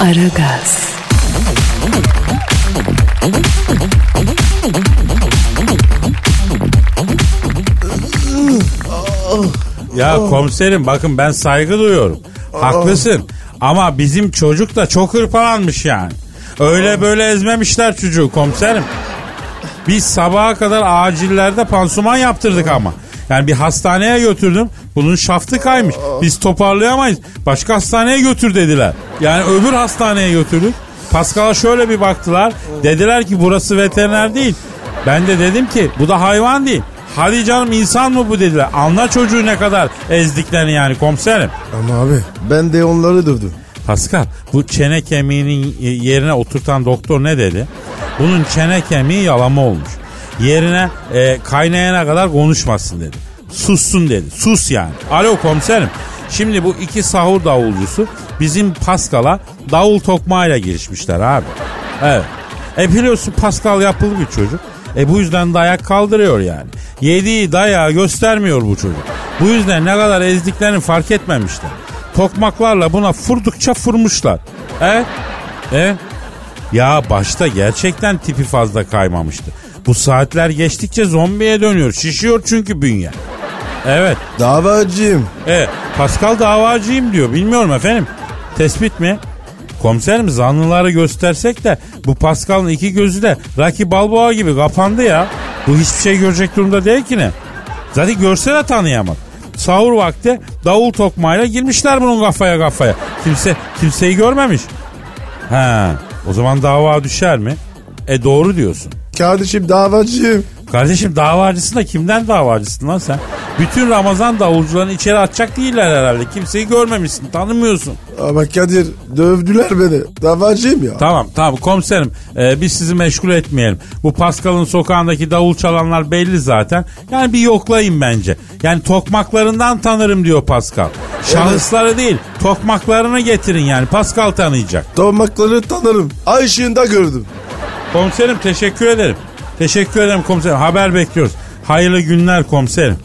Aragaz, Ya komiserim bakın ben saygı duyuyorum. Haklısın. Ama bizim çocuk da çok hırpalanmış yani. Öyle böyle ezmemişler çocuğu komiserim. Biz sabaha kadar acillerde pansuman yaptırdık ama. Yani bir hastaneye götürdüm. Bunun şaftı kaymış. Biz toparlayamayız. Başka hastaneye götür dediler. Yani öbür hastaneye götürdük. Pascal'a şöyle bir baktılar. Dediler ki burası veteriner değil. Ben de dedim ki bu da hayvan değil. Hadi canım insan mı bu dediler. Anla çocuğu ne kadar ezdiklerini yani komiserim. Ama abi ben de onları dövdüm. Pascal bu çene kemiğinin yerine oturtan doktor ne dedi? Bunun çene kemiği yalama olmuş. Yerine e, kaynayana kadar konuşmasın dedi. Sussun dedi. Sus yani. Alo komiserim. Şimdi bu iki sahur davulcusu bizim Pascal'a davul tokmağıyla girişmişler abi. Evet. E biliyorsun Pascal yapılı bir çocuk. E bu yüzden dayak kaldırıyor yani. Yediği dayağı göstermiyor bu çocuk. Bu yüzden ne kadar ezdiklerini fark etmemişler. Tokmaklarla buna furdukça fırmışlar. E? E? Ya başta gerçekten tipi fazla kaymamıştı. Bu saatler geçtikçe zombiye dönüyor. Şişiyor çünkü bünye. Evet. Davacıyım. E, Pascal davacıyım diyor. Bilmiyorum efendim. Tespit mi? Komiserim zanlıları göstersek de bu Pascal'ın iki gözü de Rocky Balboa gibi kapandı ya. Bu hiçbir şey görecek durumda değil ki ne? Zaten görse de tanıyamaz. Sahur vakti davul tokmayla girmişler bunun kafaya kafaya. Kimse kimseyi görmemiş. Ha, o zaman dava düşer mi? E doğru diyorsun. Kardeşim davacıyım. Kardeşim davacısın da kimden davacısın lan sen? Bütün Ramazan davulcularını içeri atacak değiller herhalde. Kimseyi görmemişsin, tanımıyorsun. Ama Kadir dövdüler beni. Davacıyım ya. Tamam tamam komiserim Ee, biz sizi meşgul etmeyelim. Bu Pascal'ın sokağındaki davul çalanlar belli zaten. Yani bir yoklayın bence. Yani tokmaklarından tanırım diyor Pascal. Şahısları değil tokmaklarını getirin yani Pascal tanıyacak. Tomakları tanırım. Ay ışığında gördüm. Komiserim teşekkür ederim. Teşekkür ederim komiserim. Haber bekliyoruz. Hayırlı günler komiserim.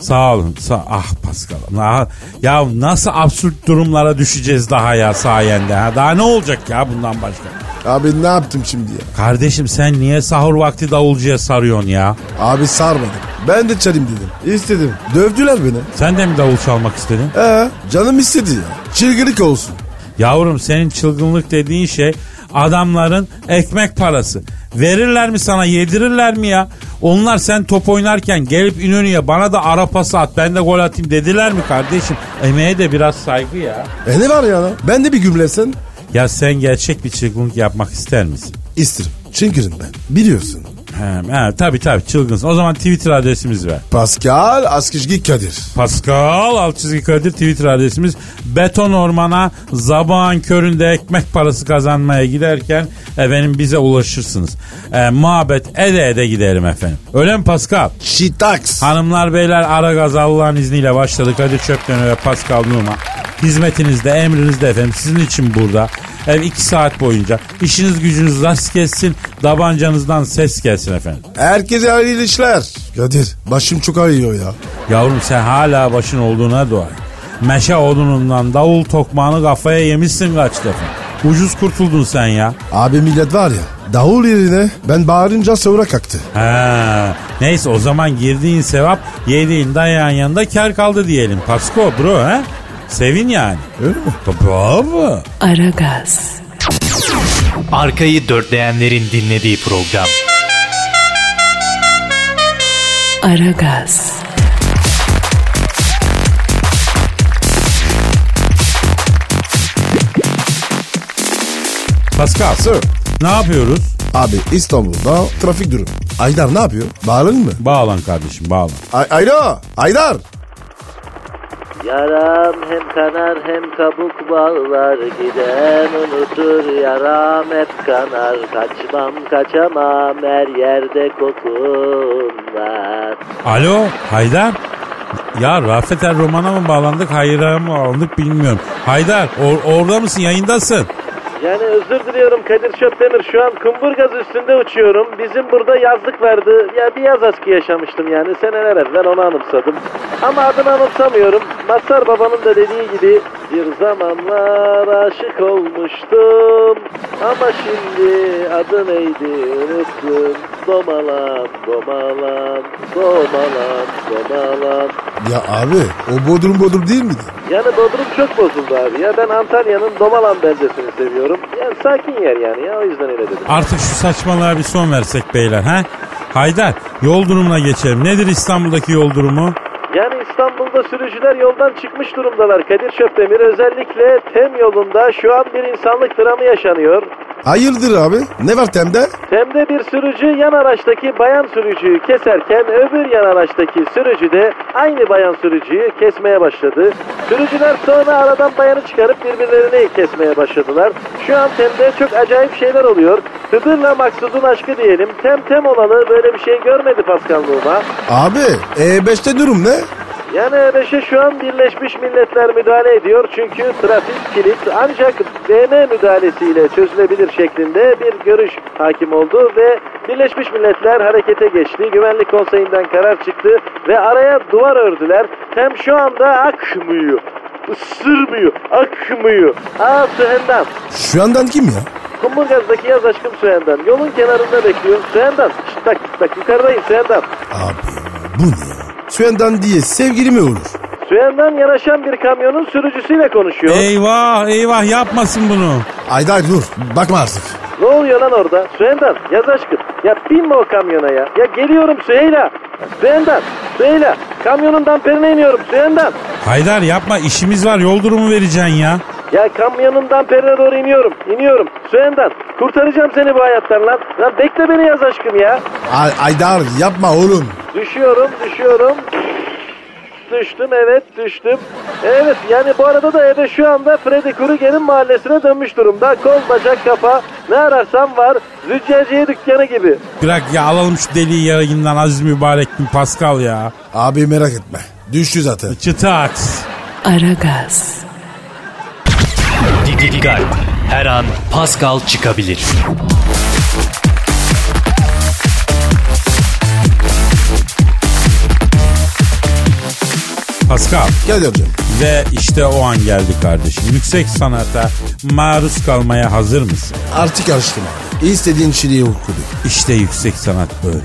Sağ olun. Sa ah Pascal. Ah, ya nasıl absürt durumlara düşeceğiz daha ya sayende. Ha? Daha ne olacak ya bundan başka? Abi ne yaptım şimdi ya? Kardeşim sen niye sahur vakti davulcuya sarıyorsun ya? Abi sarmadım. Ben de çalayım dedim. İstedim. Dövdüler beni. Sen de mi davul çalmak istedin? Ee, canım istedi ya. Çılgınlık olsun. Yavrum senin çılgınlık dediğin şey adamların ekmek parası. Verirler mi sana yedirirler mi ya? Onlar sen top oynarken gelip İnönü'ye bana da ara pası at ben de gol atayım dediler mi kardeşim? Emeğe de biraz saygı ya. E ne var ya lan? Ben de bir gümlesen. Ya sen gerçek bir çılgınlık yapmak ister misin? İsterim. Çünkü ben. Biliyorsun. He, he, tabii tabii çılgınsın. O zaman Twitter adresimiz ver. Pascal Askışgi Kadir. Pascal alt çizgi Kadir Twitter adresimiz. Beton ormana zabağın köründe ekmek parası kazanmaya giderken efendim bize ulaşırsınız. E, muhabbet ede ede giderim efendim. Öyle mi Pascal? Şitaks. Hanımlar beyler ara gaz Allah'ın izniyle başladı. Kadir Çöpten ve Pascal Numa. Hizmetinizde emrinizde efendim sizin için burada. Ev iki saat boyunca işiniz gücünüz rast gelsin. Tabancanızdan ses gelsin efendim. Herkese hayırlı işler. Kadir başım çok ağrıyor ya. Yavrum sen hala başın olduğuna dua et. Meşe odunundan davul tokmağını kafaya yemişsin kaç defa. Ucuz kurtuldun sen ya. Abi millet var ya davul yerine ben bağırınca sonra kalktı. Ha, neyse o zaman girdiğin sevap yediğin dayağın yanında kar kaldı diyelim. Pasko bro ha? Sevin yani. Öyle mi? Tabii abi. Aragaz, Arkayı dörtleyenlerin dinlediği program. Aragaz, Pascal Sir. ne yapıyoruz? Abi İstanbul'da trafik durum. Aydar ne yapıyor? Bağlanın mı? Bağlan kardeşim bağlan. Ay Ayda! Aydar! Yaram hem kanar hem kabuk bağlar Giden unutur yaram hep kanar Kaçmam kaçamam her yerde kokun var Alo Haydar. Ya Rafet Er Roman'a mı bağlandık hayır'a mı bağlandık bilmiyorum. Haydar or- orada mısın yayındasın? Yani özür diliyorum Kadir Çöptemir. Şu an Kumburgaz üstünde uçuyorum. Bizim burada yazlık vardı. Ya bir yaz aşkı yaşamıştım yani. Seneler evvel onu anımsadım. Ama adını anımsamıyorum. Mazhar babanın da dediği gibi bir zamanlar aşık olmuştum. Ama şimdi adı neydi unuttum. Domalan, domalan, domalan, domalan. Ya abi o Bodrum Bodrum değil miydi? Yani Bodrum çok bozuldu abi ya. Ben Antalya'nın Domalan beldesini seviyorum. Yani sakin yer yani ya o yüzden öyle dedim. Artık şu saçmalığa bir son versek beyler ha? Haydar yol durumuna geçelim. Nedir İstanbul'daki yol durumu? Yani İstanbul'da sürücüler yoldan çıkmış durumdalar. Kadir Çöptemir özellikle TEM yolunda şu an bir insanlık dramı yaşanıyor. Hayırdır abi? Ne var temde? TEM'de bir sürücü yan araçtaki bayan sürücüyü keserken öbür yan araçtaki sürücü de aynı bayan sürücüyü kesmeye başladı. Sürücüler sonra aradan bayanı çıkarıp birbirlerini kesmeye başladılar. Şu an TEM'de çok acayip şeyler oluyor. Hıdır'la Maksud'un aşkı diyelim. TEM TEM olalı böyle bir şey görmedi Paskal'lığıma. Abi E5'te durum ne? Yani E5'e şu an Birleşmiş Milletler müdahale ediyor çünkü trafik kilit ancak BM müdahalesiyle çözülebilir şeklinde bir görüş hakim oldu ve Birleşmiş Milletler harekete geçti. Güvenlik Konseyi'nden karar çıktı ve araya duvar ördüler. Hem şu anda akmıyor, ısırmıyor, akmıyor. Aa Sühendam. Şu andan kim ya? Kumburgaz'daki yaz aşkım Sühendam. Yolun kenarında bekliyor. Sühendam. Şşt, bak, bak yukarıdayım Sühendam. Abi bu ne ya? Süendan diye sevgili mi olur? Sühendam yanaşan bir kamyonun sürücüsüyle konuşuyor. Eyvah eyvah yapmasın bunu. Aydar dur bakma artık. Ne oluyor lan orada? Sühendam yaz aşkım. Ya binme o kamyona ya. Ya geliyorum Süheyla. Sühendam. Süheyla. Kamyonun damperine iniyorum Sühendam. Haydar yapma işimiz var yol durumu vereceksin ya. Ya kamyonun damperine doğru iniyorum. İniyorum. Sühendam. Kurtaracağım seni bu hayattan lan. Lan bekle beni yaz aşkım ya. Ay- Aydar yapma oğlum. Düşüyorum düşüyorum. Düştüm evet düştüm. Evet yani bu arada da eve şu anda Freddy Krueger'in mahallesine dönmüş durumda. Kol bacak kafa ne ararsam var. Züccaciye dükkanı gibi. Bırak ya alalım şu deliği yayından aziz mübarek bin Pascal ya. Abi merak etme. Düştü zaten. Çıtaks. Aragaz, Dikkat. Her an Pascal çıkabilir. Pascal. Gel hocam. Ve işte o an geldi kardeşim. Yüksek sanata maruz kalmaya hazır mısın? Artık alıştım abi. İstediğin şiiri okudu. İşte yüksek sanat böyle.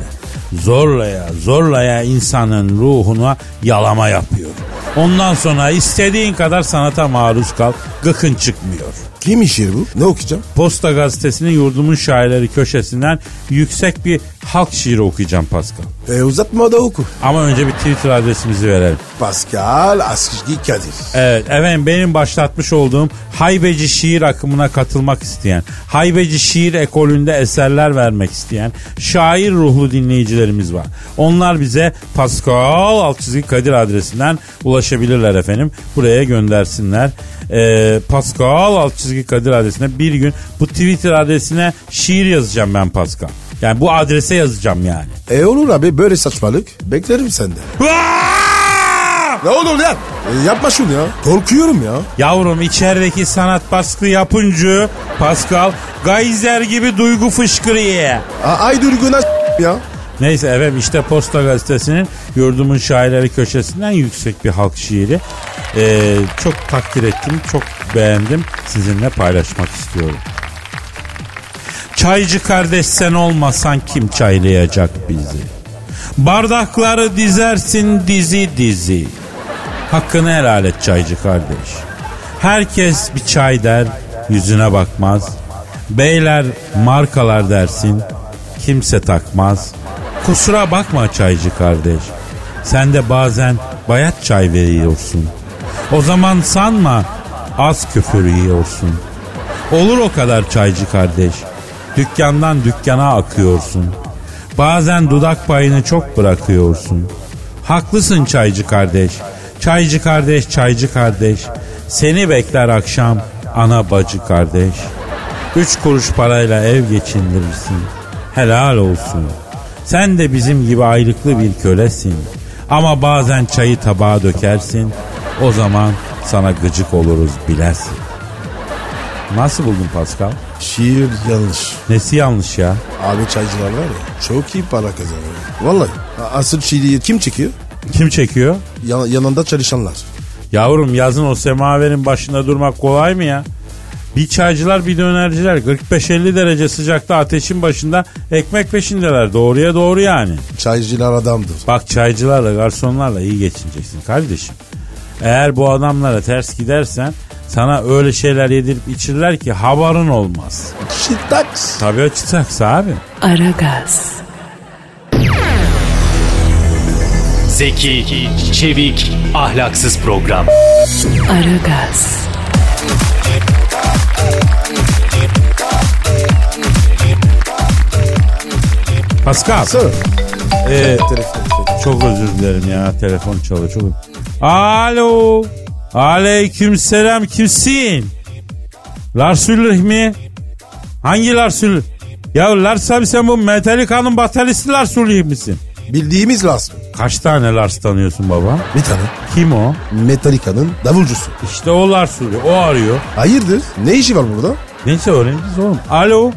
Zorlaya zorlaya insanın ruhuna yalama yapıyor. Ondan sonra istediğin kadar sanata maruz kal. Gıkın çıkmıyor. Kim şiir bu? Ne okuyacağım? Posta gazetesinin yurdumun şairleri köşesinden yüksek bir halk şiiri okuyacağım Pascal. E, uzatma da oku. Ama önce bir Twitter adresimizi verelim. Pascal Askışgi Kadir. Evet efendim benim başlatmış olduğum haybeci şiir akımına katılmak isteyen, haybeci şiir ekolünde eserler vermek isteyen şair ruhlu dinleyicilerimiz var. Onlar bize Pascal Altçizgi Kadir adresinden ulaşabilirler efendim. Buraya göndersinler. Ee, Pascal Altçizgi Kadir adresine bir gün bu Twitter adresine şiir yazacağım ben Pascal. Yani bu adrese yazacağım yani. E olur abi böyle saçmalık. Beklerim senden. Ne olur lan? E, yapma şunu ya. Korkuyorum ya. Yavrum içerideki sanat baskı yapınca Pascal Geyser gibi duygu fışkırıyor. A- ay duyguna ya. Neyse efendim işte Posta Gazetesi'nin yurdumun şairleri köşesinden yüksek bir halk şiiri. Ee, çok takdir ettim, çok beğendim. Sizinle paylaşmak istiyorum. Çaycı kardeş sen olmasan kim çaylayacak bizi? Bardakları dizersin dizi dizi. Hakkını helal et çaycı kardeş. Herkes bir çay der, yüzüne bakmaz. Beyler markalar dersin, kimse takmaz. Kusura bakma çaycı kardeş. Sen de bazen bayat çay veriyorsun. O zaman sanma az küfür yiyorsun. Olur o kadar çaycı kardeş. Dükkandan dükkana akıyorsun. Bazen dudak payını çok bırakıyorsun. Haklısın çaycı kardeş. Çaycı kardeş, çaycı kardeş. Seni bekler akşam ana bacı kardeş. Üç kuruş parayla ev geçindirirsin. Helal olsun. Sen de bizim gibi aylıklı bir kölesin. Ama bazen çayı tabağa dökersin. O zaman sana gıcık oluruz bilersin. Nasıl buldun Pascal? Şiir yanlış. Nesi yanlış ya? Abi çaycılar var ya çok iyi para kazanıyor. Vallahi asıl şiiri kim çekiyor? Kim çekiyor? Yan- yanında çalışanlar. Yavrum yazın o semaverin başında durmak kolay mı ya? Bir çaycılar bir dönerciler 45-50 derece sıcakta ateşin başında ekmek peşindeler. Doğruya doğru yani. Çaycılar adamdır. Bak çaycılarla garsonlarla iyi geçineceksin kardeşim. Eğer bu adamlara ters gidersen sana öyle şeyler yedirip içirler ki havarın olmaz. Şitaks. Tabii açacaksa abi. Aragaz, Zeki, çevik, ahlaksız program. Aragaz, Pascal. Sir. ee, Telefon. çok özür dilerim ya telefon çalıyor. Çok... Alo. Aleyküm selam kimsin? Lars Ulrich mi? Hangi Lars Ulrich? Ya Lars abi sen bu Metallica'nın bataristi Lars Ulrich misin? Bildiğimiz lazım. Kaç tane Lars tanıyorsun baba? Bir tane. Kim o? Metallica'nın davulcusu. İşte o Lars Ulrich. O arıyor. Hayırdır? Ne işi var burada? Neyse öğreneceğiz oğlum. Alo.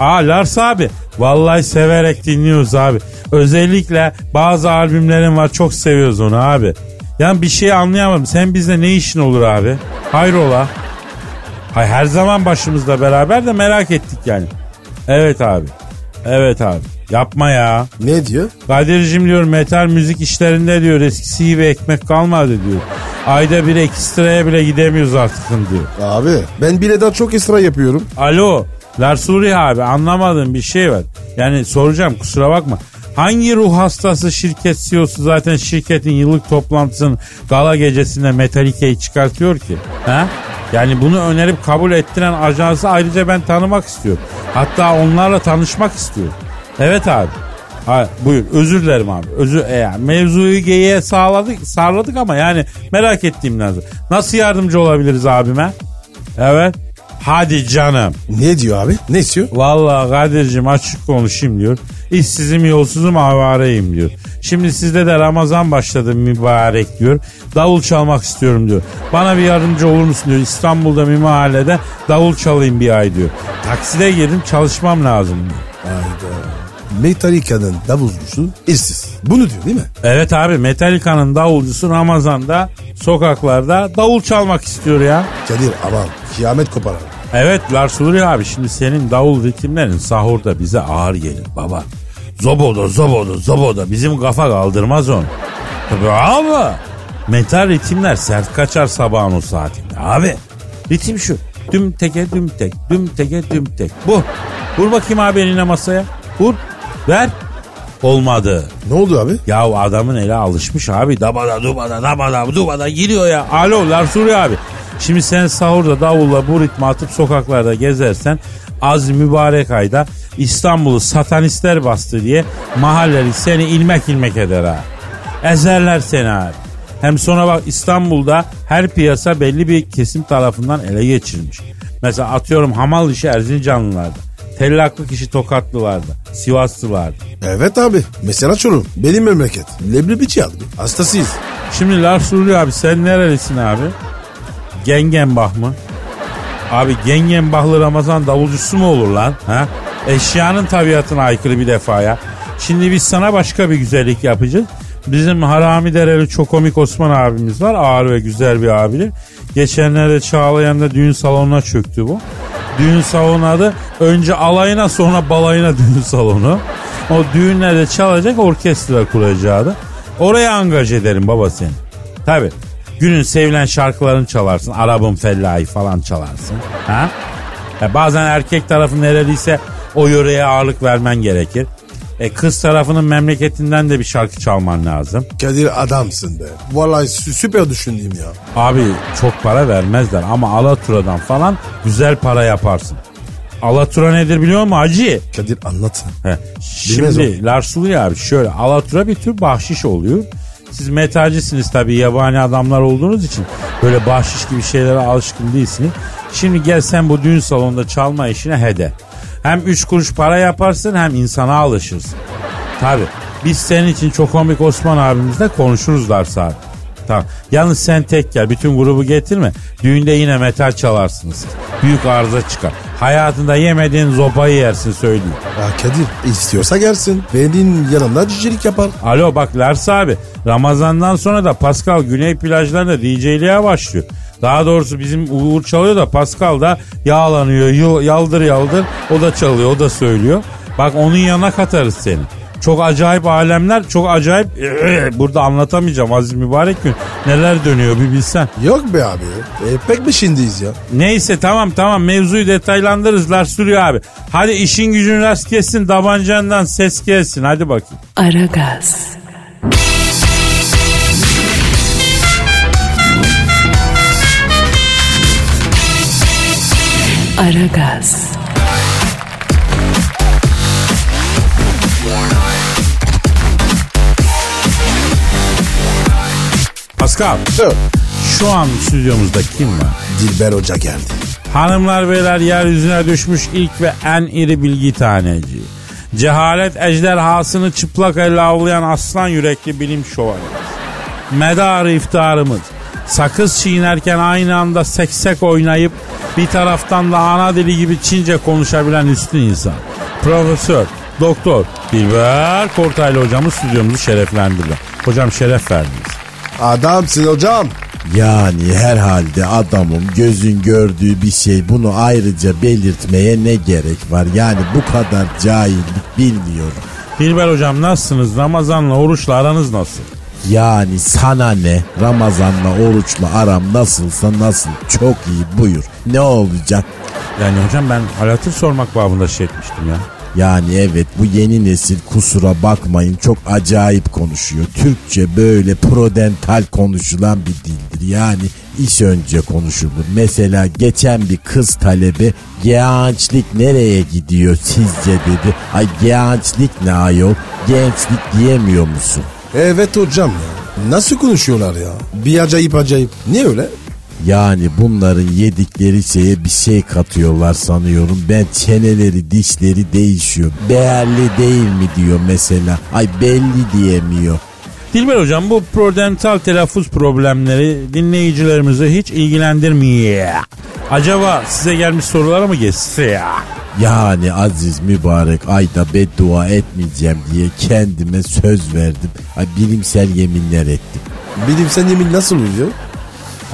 Aa Lars abi. Vallahi severek dinliyoruz abi. Özellikle bazı albümlerin var çok seviyoruz onu abi. Yani bir şey anlayamadım. Sen bizde ne işin olur abi? Hayrola? Hay her zaman başımızda beraber de merak ettik yani. Evet abi. Evet abi. Yapma ya. Ne diyor? Kadir'cim diyor metal müzik işlerinde diyor eskisi gibi ekmek kalmadı diyor. Ayda bir ekstraya bile gidemiyoruz artık diyor. Abi ben bile daha çok esra yapıyorum. Alo Lars Ulrich abi anlamadığım bir şey var. Yani soracağım kusura bakma. Hangi ruh hastası şirket CEO'su zaten şirketin yıllık toplantısının gala gecesinde Metallica'yı çıkartıyor ki? Ha? Yani bunu önerip kabul ettiren ajansı ayrıca ben tanımak istiyorum. Hatta onlarla tanışmak istiyorum. Evet abi. Ha, buyur özür dilerim abi. Özür e, yani mevzuyu geyiğe sağladık, sağladık ama yani merak ettiğim lazım. Nasıl yardımcı olabiliriz abime? Evet. Hadi canım. Ne diyor abi? Ne istiyor? Vallahi Kadir'cim açık konuşayım diyor. İşsizim yolsuzum avareyim diyor. Şimdi sizde de Ramazan başladı mübarek diyor. Davul çalmak istiyorum diyor. Bana bir yardımcı olur musun diyor. İstanbul'da bir mahallede davul çalayım bir ay diyor. Takside girdim çalışmam lazım diyor. Hayda. Metallica'nın davulcusu işsiz. Bunu diyor değil mi? Evet abi Metallica'nın davulcusu Ramazan'da sokaklarda davul çalmak istiyor ya. Kadir aman kıyamet koparar. Evet Lars Ulrich abi şimdi senin davul ritimlerin sahurda bize ağır gelir baba. Zoboda zoboda zoboda bizim kafa kaldırmaz onu. Tabii abi. Metal ritimler sert kaçar sabahın o saatinde abi. Ritim şu. Düm teke düm tek. Düm teke düm tek. Bu. Vur bakayım abi eline masaya. Vur. Ver. Olmadı. Ne oldu abi? Ya adamın eli alışmış abi. Dabada dubada dabada dubada giriyor ya. Alo Lars Ulrich abi. Şimdi sen sahurda davulla bu ritmi atıp sokaklarda gezersen az mübarek ayda İstanbul'u satanistler bastı diye mahalleri seni ilmek ilmek eder ha. Ezerler seni abi. Hem sonra bak İstanbul'da her piyasa belli bir kesim tarafından ele geçirilmiş. Mesela atıyorum hamal işi Erzincanlılarda. Tellaklık işi Tokatlılarda. Sivaslılarda. Evet abi. Mesela Çorum. Benim memleket. Leblebici abi. Hastasıyız. Şimdi Lars Ulrich abi sen nerelisin abi? Gengenbach mı? Abi Gengenbachlı Ramazan davulcusu mu olur lan? Ha? Eşyanın tabiatına aykırı bir defa ya. Şimdi biz sana başka bir güzellik yapacağız. Bizim Harami Dereli Çokomik Osman abimiz var. Ağır ve güzel bir abidir. Geçenlerde Çağlayan'da düğün salonuna çöktü bu. Düğün salonu adı önce alayına sonra balayına düğün salonu. O düğünlerde çalacak orkestra kuracağı Oraya angaj ederim baba seni. Tabi. Günün sevilen şarkılarını çalarsın. Arabın fellahi falan çalarsın. Ha? Ya bazen erkek tarafı nereliyse o yöreye ağırlık vermen gerekir. E kız tarafının memleketinden de bir şarkı çalman lazım. Kadir adamsın be. Vallahi sü- süper düşündüm ya. Abi çok para vermezler ama Alatura'dan falan güzel para yaparsın. Alatura nedir biliyor musun Hacı? Kadir anlat. He. Bilmez Şimdi Lars Ulrich abi şöyle Alatura bir tür bahşiş oluyor. Siz metalcisiniz tabii yabani adamlar olduğunuz için. Böyle bahşiş gibi şeylere alışkın değilsiniz. Şimdi gel sen bu düğün salonunda çalma işine hede. Hem üç kuruş para yaparsın hem insana alışırsın. Tabii biz senin için çok komik Osman abimizle konuşuruz Lars abi. Tamam. Yalnız sen tek gel. Bütün grubu getirme. Düğünde yine metal çalarsınız. Büyük arıza çıkar. Hayatında yemediğin zopayı yersin söyleyeyim. Ya Kadir istiyorsa gelsin. Benim yanımda cicilik yapar. Alo bak Lars abi. Ramazandan sonra da Pascal Güney plajlarında DJ'liğe başlıyor. Daha doğrusu bizim Uğur çalıyor da Pascal da yağlanıyor. Yaldır yaldır. O da çalıyor o da söylüyor. Bak onun yanına katarız seni. Çok acayip alemler, çok acayip burada anlatamayacağım Aziz Mübarek gün. Neler dönüyor bir bilsen. Yok be abi. E, pek bir şimdiyiz ya. Neyse tamam tamam mevzuyu detaylandırırız Lars Sürüyor abi. Hadi işin gücün rast kessin tabancandan ses gelsin hadi bakayım. Aragaz, Aragaz, Pascal Dur. şu an stüdyomuzda kim var? Dilber Hoca geldi. Hanımlar beyler yeryüzüne düşmüş ilk ve en iri bilgi taneci. Cehalet ejderhasını çıplak elle avlayan aslan yürekli bilim şövalyesi. Medarı iftarımız. Sakız çiğnerken aynı anda seksek oynayıp bir taraftan da ana dili gibi Çince konuşabilen üstün insan. Profesör, doktor Dilber Kortaylı hocamız stüdyomuzu şereflendirdi. Hocam şeref verdiniz. Adamsın hocam. Yani herhalde adamın gözün gördüğü bir şey bunu ayrıca belirtmeye ne gerek var? Yani bu kadar cahillik bilmiyorum. Dilber hocam nasılsınız? Ramazanla oruçla aranız nasıl? Yani sana ne? Ramazanla oruçla aram nasılsa nasıl? Çok iyi buyur. Ne olacak? Yani hocam ben halatır sormak babında şey etmiştim ya. Yani evet bu yeni nesil kusura bakmayın çok acayip konuşuyor. Türkçe böyle prodental konuşulan bir dildir. Yani iş önce konuşulur. Mesela geçen bir kız talebe gençlik nereye gidiyor sizce dedi. Ay gençlik ne ayol? Gençlik diyemiyor musun? Evet hocam ya. Nasıl konuşuyorlar ya? Bir acayip acayip. Niye öyle? Yani bunların yedikleri şeye bir şey katıyorlar sanıyorum. Ben çeneleri dişleri değişiyor. Değerli değil mi diyor mesela. Ay belli diyemiyor. Dilber hocam bu prodental telaffuz problemleri dinleyicilerimizi hiç ilgilendirmiyor. Acaba size gelmiş sorulara mı geçse? Yani aziz mübarek ayda beddua etmeyeceğim diye kendime söz verdim. Ay bilimsel yeminler ettim. Bilimsel yemin nasıl oluyor?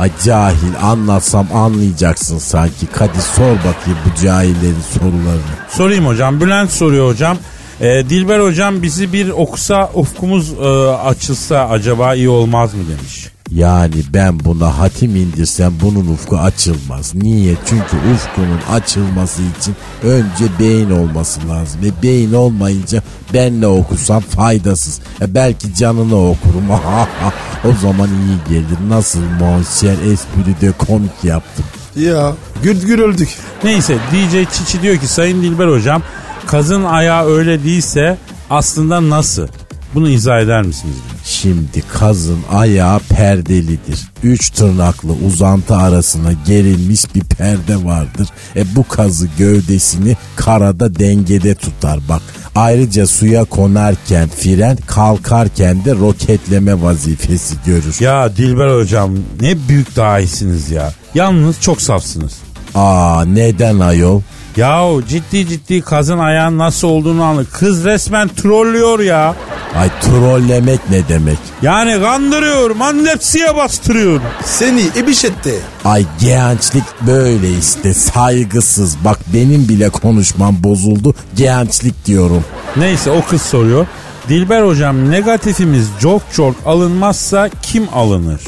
Ay cahil anlatsam anlayacaksın sanki. Hadi sor bakayım bu cahillerin sorularını. Sorayım hocam. Bülent soruyor hocam. Ee, Dilber hocam bizi bir okusa ufkumuz e, açılsa acaba iyi olmaz mı demiş. Yani ben buna hatim indirsem bunun ufku açılmaz. Niye? Çünkü ufkunun açılması için önce beyin olması lazım. E beyin olmayınca benle okusam faydasız. E belki canını okurum. o zaman iyi gelir. Nasıl monser espri de komik yaptım. Ya gül gül öldük. Neyse DJ Çiçi diyor ki Sayın Dilber hocam kazın ayağı öyle değilse aslında nasıl? Bunu izah eder misiniz? diyor. Şimdi kazın ayağı perdelidir. Üç tırnaklı uzantı arasına gerilmiş bir perde vardır. E bu kazı gövdesini karada dengede tutar bak. Ayrıca suya konarken fren kalkarken de roketleme vazifesi görür. Ya Dilber hocam ne büyük dahisiniz ya. Yalnız çok safsınız. Aa neden ayol? Yahu ciddi ciddi kazın ayağın nasıl olduğunu anlı. Kız resmen trollüyor ya. Ay trollemek ne demek? Yani kandırıyor, mandepsiye bastırıyor. Seni ebiş etti. Ay gençlik böyle işte saygısız. Bak benim bile konuşmam bozuldu. Gençlik diyorum. Neyse o kız soruyor. Dilber hocam negatifimiz çok çok alınmazsa kim alınır?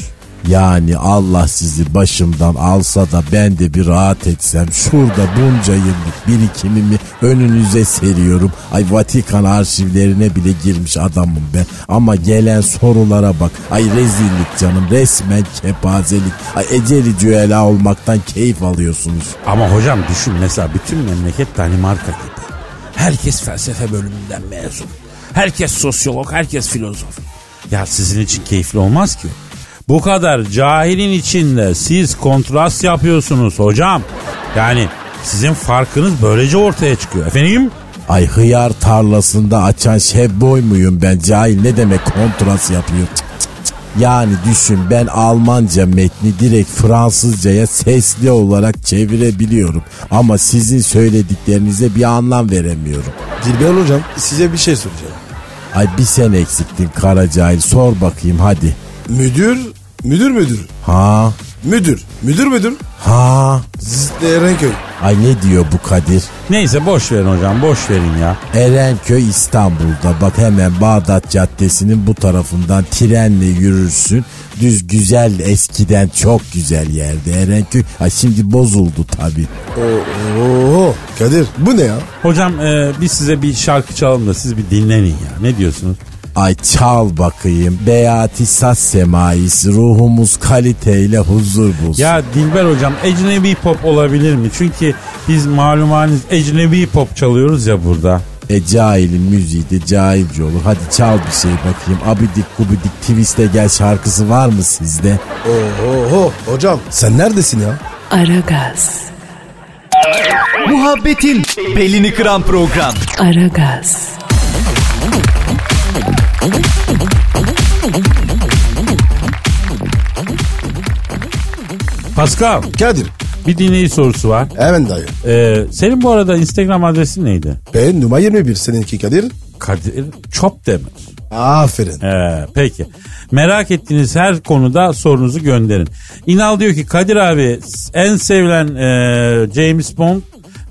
Yani Allah sizi başımdan alsa da ben de bir rahat etsem. Şurada bunca yıllık birikimimi önünüze seriyorum. Ay Vatikan arşivlerine bile girmiş adamım ben. Ama gelen sorulara bak. Ay rezillik canım resmen kepazelik. Ay eceli cüela olmaktan keyif alıyorsunuz. Ama hocam düşün mesela bütün memleket Danimarka gibi. Herkes felsefe bölümünden mezun. Herkes sosyolog, herkes filozof. Ya sizin için keyifli olmaz ki. Bu kadar cahilin içinde siz kontrast yapıyorsunuz hocam. Yani sizin farkınız böylece ortaya çıkıyor. Efendim? Ay hıyar tarlasında açan şebboy muyum ben cahil ne demek kontrast yapıyor. Cık cık cık. Yani düşün ben Almanca metni direkt Fransızcaya sesli olarak çevirebiliyorum. Ama sizin söylediklerinize bir anlam veremiyorum. Dilber hocam size bir şey soracağım. Ay bir sen eksiktin kara cahil sor bakayım hadi. Müdür, müdür müdür. Ha Müdür, müdür müdür. ha Zıttı Erenköy. ay ne diyor bu Kadir? Neyse boş verin hocam boş verin ya. Erenköy İstanbul'da bak hemen Bağdat Caddesi'nin bu tarafından trenle yürürsün. Düz güzel eskiden çok güzel yerdi Erenköy. Ay şimdi bozuldu tabii. Oo, Kadir bu ne ya? Hocam e, biz size bir şarkı çalalım da siz bir dinlenin ya. Ne diyorsunuz? Ay çal bakayım. Beati saz semaisi ruhumuz kaliteyle huzur bulsun. Ya Dilber hocam ecnebi pop olabilir mi? Çünkü biz malumaniz ecnebi pop çalıyoruz ya burada. E cahilin müziği de cahilce olur. Hadi çal bir şey bakayım. Abidik gubidik twiste gel şarkısı var mı sizde? Oo, hocam sen neredesin ya? Aragaz, Muhabbetin belini kıran program. Aragaz, Pascal Kadir. bir dinleyici sorusu var. Hemen dayı. Ee, senin bu arada Instagram adresin neydi? Ben numara 21 seninki Kadir. Kadir Çopdemir. Aferin. Ee, peki. Merak ettiğiniz her konuda sorunuzu gönderin. İnal diyor ki Kadir abi en sevilen e, James Bond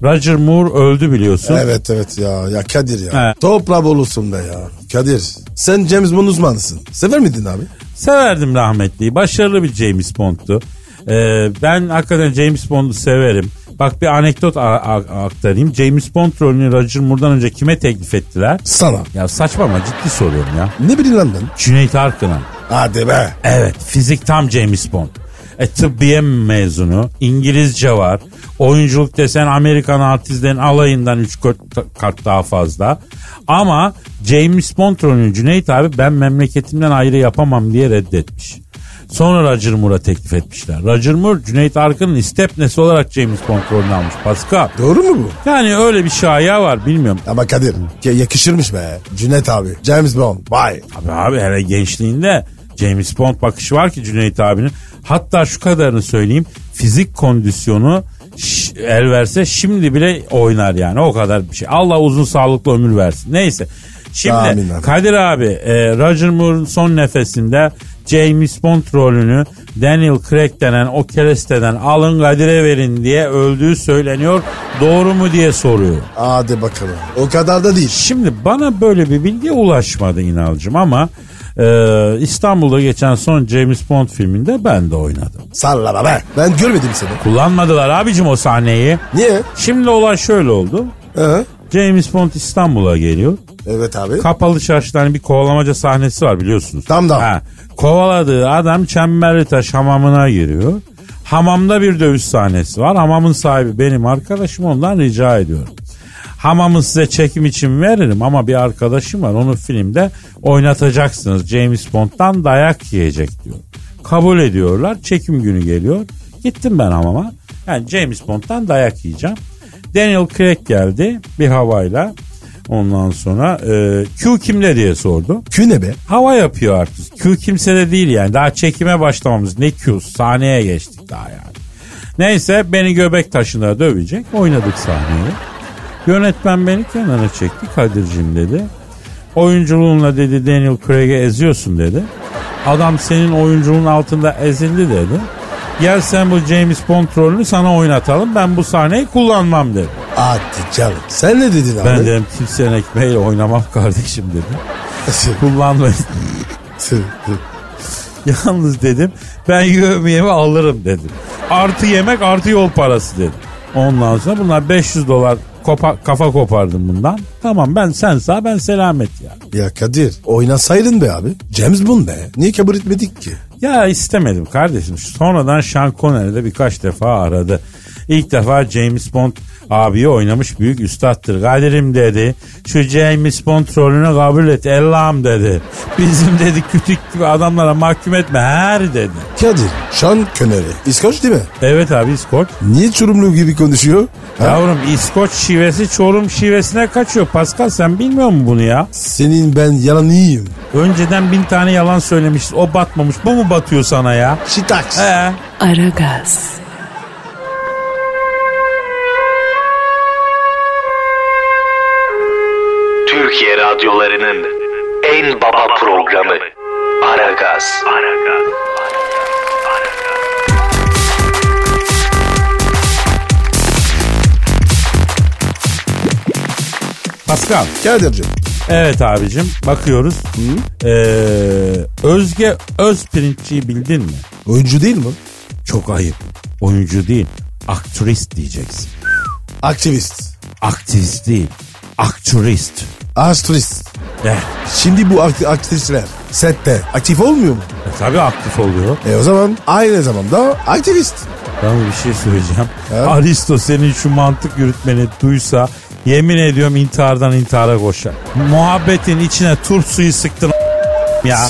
Roger Moore öldü biliyorsun. Evet evet ya ya Kadir ya. He. Toprağı olursun be ya. Kadir sen James Bond uzmanısın. Sever miydin abi? Severdim rahmetliyi. Başarılı bir James Bond'tu. Ee, ben hakikaten James Bond'u severim. Bak bir anekdot aktarayım. James Bond rolünü Roger Moore'dan önce kime teklif ettiler? Sana. Ya saçma ama ciddi soruyorum ya. Ne bileyim lan ben? Cüneyt Arkın'a. Hadi be. Evet fizik tam James Bond. E, tıbbiye mezunu. İngilizce var. Oyunculuk desen Amerikan artistlerin alayından 3 kat daha fazla. Ama James Bond rolünü Cüneyt abi ben memleketimden ayrı yapamam diye reddetmiş. Sonra Roger Moore'a teklif etmişler. Roger Moore Cüneyt Arkın'ın istepnesi olarak James Bond rolünü almış. Pascal. Doğru mu bu? Yani öyle bir şaya var bilmiyorum. Ama Kadir ya yakışırmış be. Cüneyt abi. James Bond. Vay. Abi abi hele gençliğinde James Bond bakışı var ki Cüneyt abinin. Hatta şu kadarını söyleyeyim. Fizik kondisyonu el verse şimdi bile oynar yani. O kadar bir şey. Allah uzun sağlıklı ömür versin. Neyse. Şimdi amin. Kadir abi e, Roger Moore'un son nefesinde James Bond rolünü Daniel Craig denen o keresteden alın Kadir'e verin diye öldüğü söyleniyor. Doğru mu diye soruyor. Hadi bakalım. O kadar da değil. Şimdi bana böyle bir bilgi ulaşmadı inalcım ama e, İstanbul'da geçen son James Bond filminde ben de oynadım. Sallama be. Ben görmedim seni. Kullanmadılar abicim o sahneyi. Niye? Şimdi olay şöyle oldu. Hı? James Bond İstanbul'a geliyor. Evet abi. Kapalı çarşıda hani bir kovalamaca sahnesi var biliyorsunuz. Tam da. Ha, kovaladığı adam Çemberli Taş hamamına giriyor. Hamamda bir dövüş sahnesi var. Hamamın sahibi benim arkadaşım ondan rica ediyorum. Hamamı size çekim için veririm ama bir arkadaşım var onu filmde oynatacaksınız. James Bond'dan dayak yiyecek diyor. Kabul ediyorlar. Çekim günü geliyor. Gittim ben hamama. Yani James Bond'dan dayak yiyeceğim. Daniel Craig geldi bir havayla. Ondan sonra e, Q kimde diye sordu. Kü ne be? Hava yapıyor artık. Q kimsede değil yani. Daha çekime başlamamız. Ne Q? Sahneye geçtik daha yani. Neyse beni göbek taşına dövecek. Oynadık sahneyi. Yönetmen beni kenara çekti. Kadir'cim dedi. Oyunculuğunla dedi Daniel Craig'e eziyorsun dedi. Adam senin oyunculuğun altında ezildi dedi. Gel sen bu James Bond rolünü sana oynatalım. Ben bu sahneyi kullanmam dedi. Hadi canım. Sen ne dedin abi? Ben dedim kimsenin ekmeğiyle oynamam kardeşim dedim. Kullanmayın. Yalnız dedim ben yemeğimi alırım dedim. Artı yemek artı yol parası dedim. Ondan sonra bunlar 500 dolar kopa- kafa kopardım bundan. Tamam ben sen sağ ben selamet ya. ya Kadir oynasaydın be abi. James Bond be. Niye kabul etmedik ki? Ya istemedim kardeşim. Sonradan Sean Connery de birkaç defa aradı. İlk defa James Bond Abiyi oynamış büyük üstattır. Kadir'im dedi. Şu James Bond rolünü kabul et. Allah'ım dedi. Bizim dedi kütük gibi adamlara mahkum etme her dedi. Kadir, Sean Connery. İskoç değil mi? Evet abi İskoç. Niye Çorumlu gibi konuşuyor? Ha? Yavrum İskoç şivesi Çorum şivesine kaçıyor. Pascal sen bilmiyor musun bunu ya? Senin ben yalan iyiyim. Önceden bin tane yalan söylemişiz. O batmamış. Bu mu batıyor sana ya? Şitaks. He. Aragaz, Türkiye radyolarının en baba programı Aragaz. Pascal. Kadir'cim. Evet abicim bakıyoruz. Ee, Özge Özpirinççiyi bildin mi? Oyuncu değil mi? Çok ayıp. Oyuncu değil. Aktrist diyeceksin. Aktivist. Aktivist değil. Aktrist. Astrist. Eh, Şimdi bu akt- aktivistler sette aktif olmuyor mu? e, tabii aktif oluyor. E o zaman aynı zamanda aktivist. Ben bir şey söyleyeceğim. He? Aristo senin şu mantık yürütmeni duysa yemin ediyorum intihardan intihara koşar. Muhabbetin içine turp suyu sıktın ya.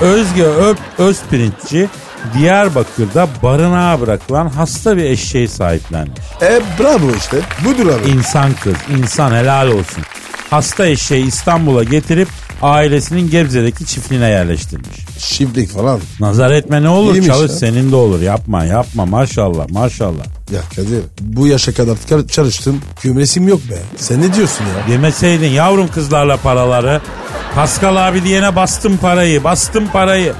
Özge Öp Özpirinççi Diyarbakır'da barınağa bırakılan hasta bir eşeği sahiplenmiş. E bravo işte. Budur abi. İnsan kız, insan helal olsun. Hasta eşeği İstanbul'a getirip ailesinin Gebze'deki çiftliğine yerleştirmiş. Çiftlik falan. Nazar etme ne olur İyiymiş çalış ya. senin de olur yapma yapma maşallah maşallah. Ya Kadir bu yaşa kadar kar- çalıştım. Kümresim yok be. Sen ne diyorsun ya? Yemeseydin yavrum kızlarla paraları. Pascal abi diyene bastım parayı bastım parayı.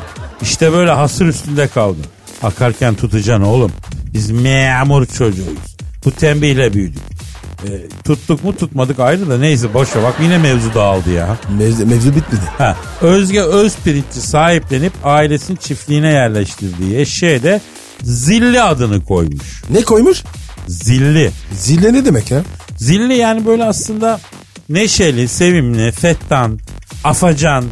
İşte böyle hasır üstünde kaldın. Akarken tutacaksın oğlum. Biz memur çocuğuyuz. Bu tembihle büyüdük. E, tuttuk mu tutmadık ayrı da neyse boşa bak yine mevzu dağıldı ya. Mevzu, mevzu bitmedi. Ha, Özge Özpirinççi sahiplenip ailesinin çiftliğine yerleştirdiği eşeğe de Zilli adını koymuş. Ne koymuş? Zilli. Zille ne demek ya? Zilli yani böyle aslında neşeli, sevimli, fettan, afacan,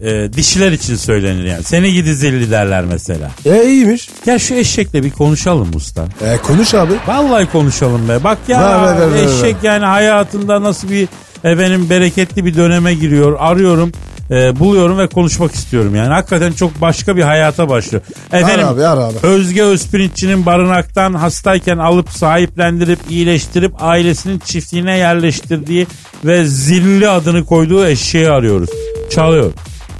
e, dişiler için söylenir yani. Seni gidi zilli derler mesela. E iyiymiş. Gel şu eşekle bir konuşalım usta. E konuş abi. Vallahi konuşalım be. Bak ya Ver, ver, ver, eşek yani hayatında nasıl bir efendim bereketli bir döneme giriyor. Arıyorum, e, buluyorum ve konuşmak istiyorum yani. Hakikaten çok başka bir hayata başlıyor. Efendim abi, ar abi. Özge Özpirinççi'nin barınaktan hastayken alıp sahiplendirip iyileştirip ailesinin çiftliğine yerleştirdiği ve zilli adını koyduğu eşeği arıyoruz. Çalıyor.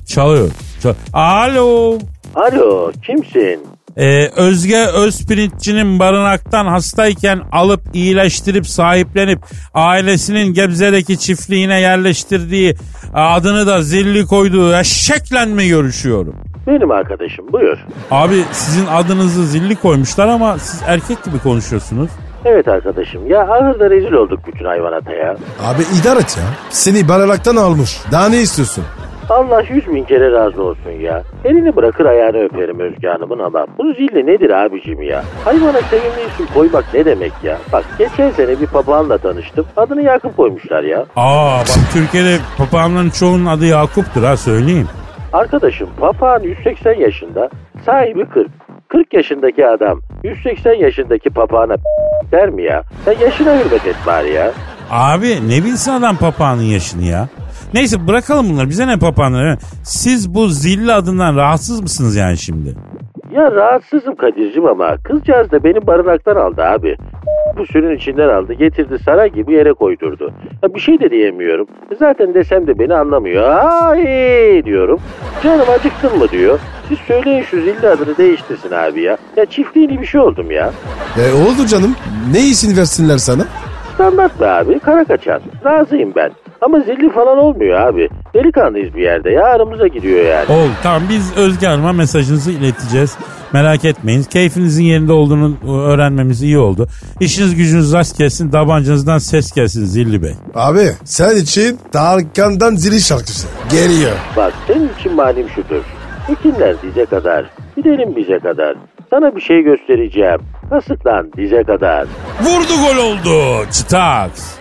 Çalıyor. Çal- Alo. Alo kimsin? Ee, Özge Özpirinççi'nin barınaktan hastayken alıp iyileştirip sahiplenip ailesinin Gebze'deki çiftliğine yerleştirdiği adını da zilli koyduğu eşekle mi görüşüyorum? Benim arkadaşım buyur. Abi sizin adınızı zilli koymuşlar ama siz erkek gibi konuşuyorsunuz. Evet arkadaşım ya ahırda rezil olduk bütün hayvanata ya. Abi idare et ya. Seni baralaktan almış. Daha ne istiyorsun? Allah yüz bin kere razı olsun ya. Elini bırakır ayağını öperim Özge Hanım'ın ama bu zilli nedir abicim ya? Hayvana sevimli isim koymak ne demek ya? Bak geçen sene bir papağanla tanıştım. Adını Yakup koymuşlar ya. Aa bak Türkiye'de papağanların çoğunun adı Yakup'tur ha söyleyeyim. Arkadaşım papağan 180 yaşında, sahibi 40. 40 yaşındaki adam 180 yaşındaki papağana der mi ya? Sen yaşına hürmet et bari ya. Abi ne bilsin adam papağanın yaşını ya. Neyse bırakalım bunları bize ne papağanları. Siz bu zilli adından rahatsız mısınız yani şimdi? Ya rahatsızım Kadir'cim ama kızcağız da beni barınaktan aldı abi. Bu sürün içinden aldı getirdi saray gibi yere koydurdu. Ya bir şey de diyemiyorum. Zaten desem de beni anlamıyor. Ay diyorum. Canım acıktın mı diyor. Siz söyleyin şu zilli adını değiştirsin abi ya. Ya çiftliğini bir şey oldum ya. E oldu canım. Ne isim versinler sana? Standart be abi kara kaçan. Razıyım ben. Ama zilli falan olmuyor abi. Delikanlıyız bir yerde ya aramıza gidiyor yani. Oldu tamam biz Özge Hanım'a mesajınızı ileteceğiz. Merak etmeyin. Keyfinizin yerinde olduğunu öğrenmemiz iyi oldu. İşiniz gücünüz rast gelsin. Tabancanızdan ses gelsin Zilli Bey. Abi sen için Tarkan'dan zili şarkısı. Geliyor. Bak senin için malum şudur. Ekinler dize kadar, gidelim bize kadar. Sana bir şey göstereceğim. Kasıklan dize kadar. Vurdu gol oldu. Çıtaks.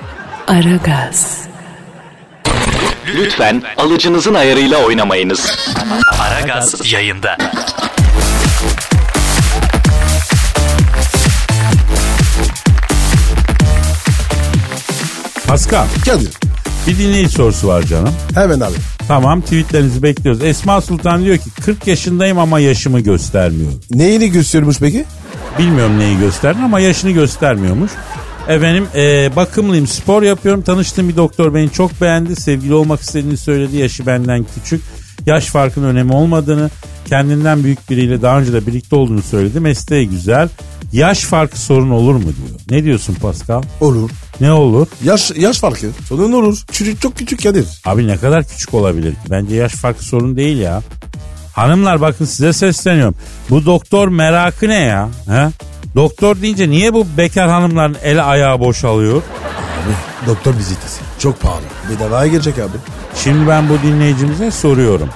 Aragaz, Lütfen alıcınızın ayarıyla oynamayınız. Aragaz yayında. Pascal Kadir. bir dinleyici sorusu var canım. Hemen abi. Tamam tweetlerinizi bekliyoruz. Esma Sultan diyor ki 40 yaşındayım ama yaşımı göstermiyor. Neyini gösteriyormuş peki? Bilmiyorum neyi gösterdi ama yaşını göstermiyormuş. Efendim e, bakımlıyım spor yapıyorum. Tanıştığım bir doktor beni çok beğendi. Sevgili olmak istediğini söyledi. Yaşı benden küçük. Yaş farkının önemi olmadığını kendinden büyük biriyle daha önce de birlikte olduğunu söyledi. Mesleği güzel. Yaş farkı sorun olur mu diyor. Ne diyorsun Pascal? Olur. ne olur? Yaş yaş farkı. Sorun olur. Çocuk çok küçük Kadir. abi ne kadar küçük olabilir ki? Bence yaş farkı sorun değil ya. Hanımlar bakın size sesleniyorum. Bu doktor merakı ne ya? He? Doktor deyince niye bu bekar hanımların eli ayağı boşalıyor? Doktor vizitesi. Çok pahalı. Bedavaya girecek abi. Şimdi ben bu dinleyicimize soruyorum.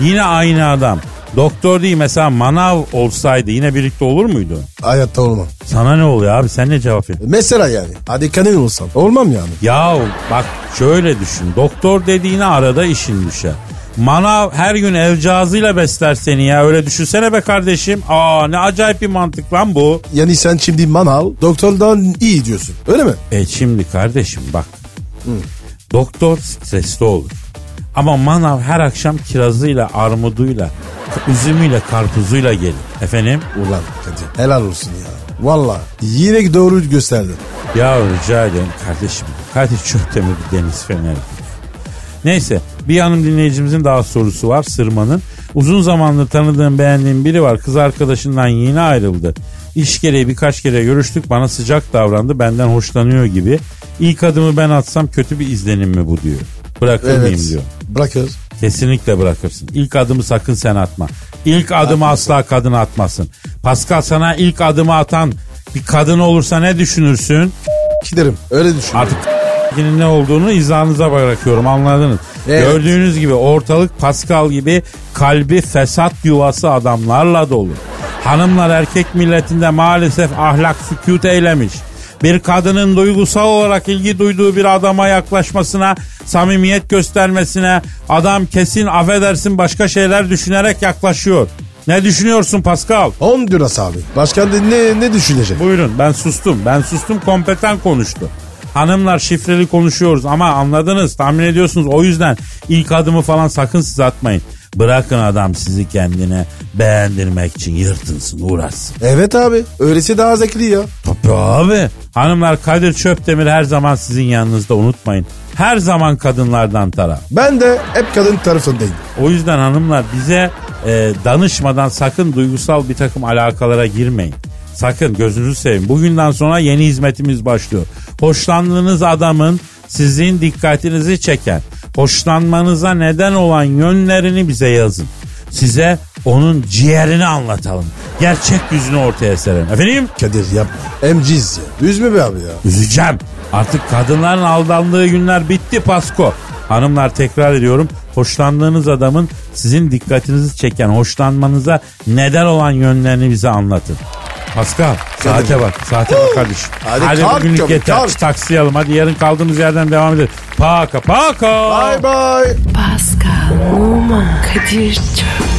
Yine aynı adam. Doktor değil mesela manav olsaydı yine birlikte olur muydu? Hayatta olmam. Sana ne oluyor abi sen ne cevap veriyorsun? Mesela yani. Hadi kanın olsam. Olmam yani. Ya bak şöyle düşün. Doktor dediğine arada işin düşer. Manav her gün el cihazıyla besler seni ya öyle düşünsene be kardeşim. Aa ne acayip bir mantık lan bu. Yani sen şimdi manav doktordan iyi diyorsun. Öyle mi? E şimdi kardeşim bak. Doktor stresli olur. Ama manav her akşam kirazıyla, armuduyla, üzümüyle, karpuzuyla gelir. Efendim? Ulan Kadir helal olsun ya. Valla yine doğru gösterdin. Ya rica ederim kardeşim. Kadir Çöptemir bir deniz feneri. Neyse bir hanım dinleyicimizin daha sorusu var Sırman'ın. Uzun zamandır tanıdığım beğendiğim biri var. Kız arkadaşından yeni ayrıldı. İş gereği birkaç kere görüştük bana sıcak davrandı benden hoşlanıyor gibi. İlk adımı ben atsam kötü bir izlenim mi bu diyor. Bırakır Evet. mıyım diyor. Bırakır. Kesinlikle bırakırsın. İlk adımı sakın sen atma. İlk adımı asla kadın atmasın. Pascal sana ilk adımı atan bir kadın olursa ne düşünürsün? Giderim. Öyle düşün. Artık ne olduğunu izahınıza bırakıyorum anladınız. Evet. Gördüğünüz gibi ortalık Pascal gibi kalbi fesat yuvası adamlarla dolu. Hanımlar erkek milletinde maalesef ahlak sükut eylemiş. Bir kadının duygusal olarak ilgi duyduğu bir adama yaklaşmasına, samimiyet göstermesine adam kesin affedersin başka şeyler düşünerek yaklaşıyor. Ne düşünüyorsun Pascal? Honduras abi. Başkan ne, ne düşünecek? Buyurun ben sustum. Ben sustum kompetent konuştu. Hanımlar şifreli konuşuyoruz ama anladınız tahmin ediyorsunuz o yüzden ilk adımı falan sakın siz atmayın. Bırakın adam sizi kendine beğendirmek için yırtınsın uğraşsın. Evet abi. Öylesi daha zevkli ya. Tabii abi. Hanımlar Kadir Çöptemir her zaman sizin yanınızda unutmayın. Her zaman kadınlardan taraf. Ben de hep kadın tarafındayım. O yüzden hanımlar bize e, danışmadan sakın duygusal bir takım alakalara girmeyin. Sakın gözünüzü seveyim. Bugünden sonra yeni hizmetimiz başlıyor. Hoşlandığınız adamın sizin dikkatinizi çeken, hoşlanmanıza neden olan yönlerini bize yazın. Size onun ciğerini anlatalım. Gerçek yüzünü ortaya serelim. Efendim? Kadir yapma. Emciz ya. Üzme be abi ya. Üzeceğim. Artık kadınların aldandığı günler bitti Pasko. Hanımlar tekrar ediyorum. Hoşlandığınız adamın sizin dikkatinizi çeken, hoşlanmanıza neden olan yönlerini bize anlatın. Pascal saate bak. Saate bak kardeşim. Hadi Hadi kalk bugünlük yeter. kalk. Taksiyalım. Hadi yarın kaldığımız yerden devam edelim. Paka paka. Bye bye. Pascal, Oman, Kadir çok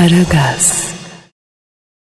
Aragaz.